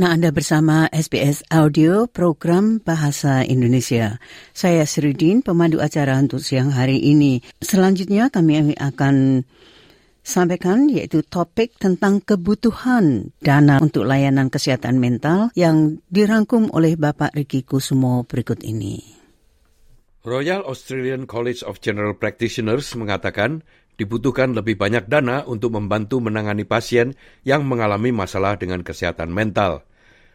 Nah, Anda bersama SBS Audio Program Bahasa Indonesia. Saya Sridin, pemandu acara untuk siang hari ini. Selanjutnya kami akan sampaikan yaitu topik tentang kebutuhan dana untuk layanan kesehatan mental yang dirangkum oleh Bapak Riki Kusumo berikut ini. Royal Australian College of General Practitioners mengatakan dibutuhkan lebih banyak dana untuk membantu menangani pasien yang mengalami masalah dengan kesehatan mental.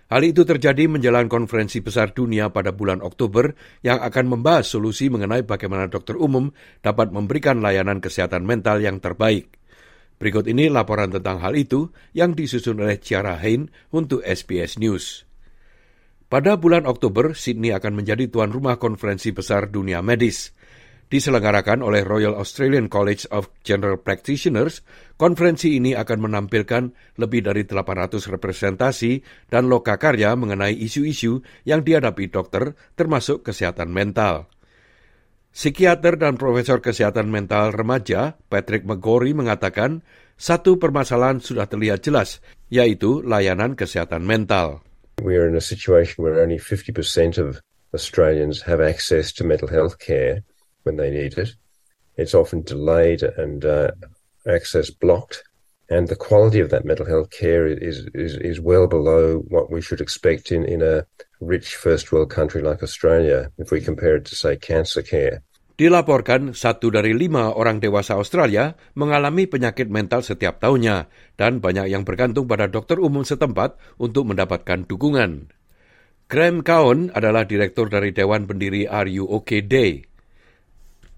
Hal itu terjadi menjelang konferensi besar dunia pada bulan Oktober yang akan membahas solusi mengenai bagaimana dokter umum dapat memberikan layanan kesehatan mental yang terbaik. Berikut ini laporan tentang hal itu yang disusun oleh Ciara Hain untuk SBS News. Pada bulan Oktober, Sydney akan menjadi tuan rumah konferensi besar dunia medis. Diselenggarakan oleh Royal Australian College of General Practitioners, konferensi ini akan menampilkan lebih dari 800 representasi dan lokakarya mengenai isu-isu yang dihadapi dokter, termasuk kesehatan mental. Psikiater dan profesor kesehatan mental remaja Patrick McGorry mengatakan satu permasalahan sudah terlihat jelas, yaitu layanan kesehatan mental. We're in a situation where only 50% of Australians have access to mental health care when they need it. It's often delayed and uh, access blocked. And the quality of that mental health care is, is, is well below what we should expect in, in a rich first world country like Australia, if we compare it to, say, cancer care. Dilaporkan satu dari lima orang dewasa Australia mengalami penyakit mental setiap tahunnya dan banyak yang bergantung pada dokter umum setempat untuk mendapatkan dukungan. Graham Cowan adalah direktur dari Dewan Pendiri RUOK Day.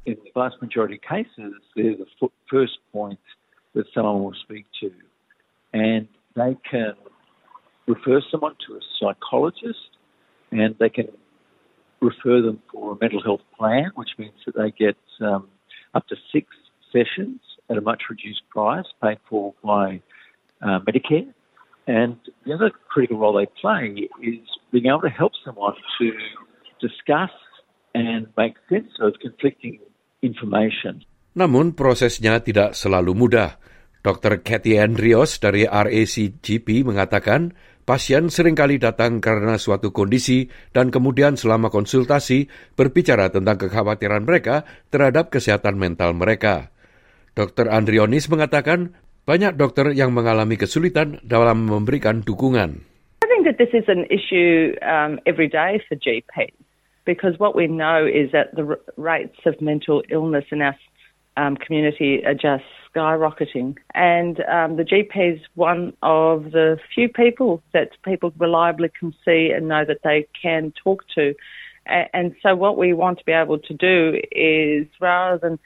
In the vast majority of cases, they're the first point that someone will speak to. And they can refer someone to a psychologist and they can refer them for a mental health plan, which means that they get um, up to six sessions at a much reduced price paid for by uh, Medicare. And the other critical role they play is being able to help someone to discuss and make sense of conflicting. Namun prosesnya tidak selalu mudah. Dr. Kathy Andrios dari RACGP mengatakan pasien sering kali datang karena suatu kondisi dan kemudian selama konsultasi berbicara tentang kekhawatiran mereka terhadap kesehatan mental mereka. Dr. Andrionis mengatakan banyak dokter yang mengalami kesulitan dalam memberikan dukungan. I think that this is an issue um, every day for GPs because what we know is that the rates of mental illness in our um, community are just skyrocketing. And um, the GP is one of the few people that people reliably can see and know that they can talk to. And so, what we want to be able to do is rather than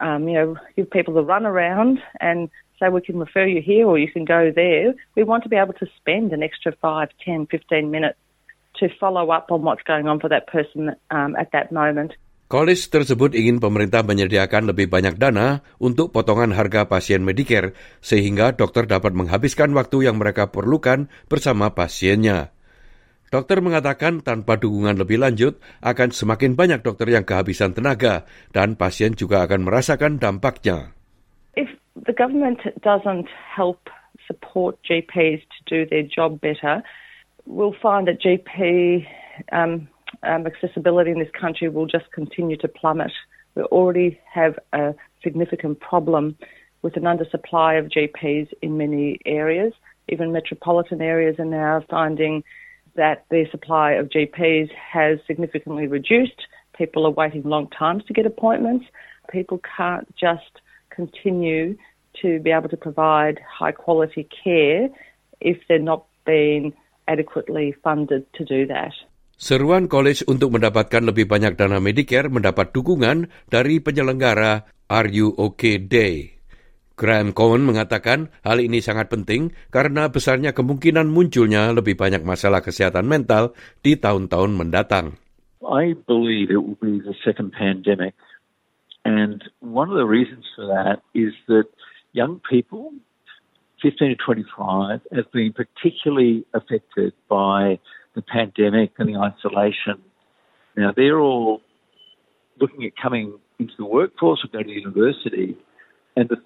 um, you know, give people the run around and say we can refer you here or you can go there. We want to be able to spend an extra 5, 10, 15 minutes to follow up on what's going on for that person um, at that moment. College tersebut ingin pemerintah menyediakan lebih banyak dana untuk potongan harga pasien Medicare sehingga dokter dapat menghabiskan waktu yang mereka perlukan bersama pasiennya. Dokter mengatakan tanpa dukungan lebih lanjut akan semakin banyak dokter yang kehabisan tenaga dan pasien juga akan merasakan dampaknya. If the government doesn't help support GPs to do their job better, we'll find that GP um, um, accessibility in this country will just continue to plummet. We already have a significant problem with an undersupply of GPs in many areas. Even metropolitan areas are now finding that their supply of GPs has significantly reduced. People are waiting long times to get appointments. People can't just continue to be able to provide high quality care if they're not being adequately funded to do that. Seruan college untuk mendapatkan lebih banyak dana Medicare mendapat dukungan dari penyelenggara RUOK Day. Graham Cohen mengatakan hal ini sangat penting karena besarnya kemungkinan munculnya lebih banyak masalah kesehatan mental di tahun-tahun mendatang. I believe it will be the second pandemic. And one of the reasons for that is that young people, 15 to 25, have been particularly affected by the pandemic and the isolation. Now, they're all looking at coming into the workforce or going to university, and the,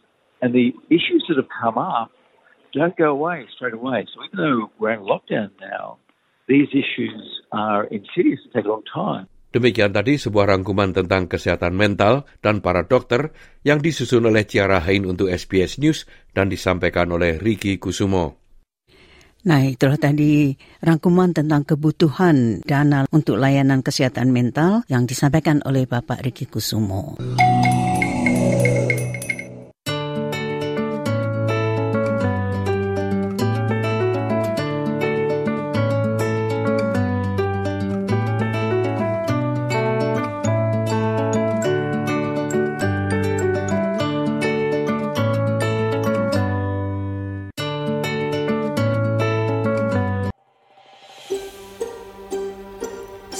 and the issues that have come up don't go away straight away. So even though we're in lockdown now, these issues are insidious and take a long time. Demikian tadi sebuah rangkuman tentang kesehatan mental dan para dokter yang disusun oleh Ciara Hain untuk SBS News dan disampaikan oleh Riki Kusumo. Nah, itulah tadi rangkuman tentang kebutuhan dana untuk layanan kesehatan mental yang disampaikan oleh Bapak Riki Kusumo.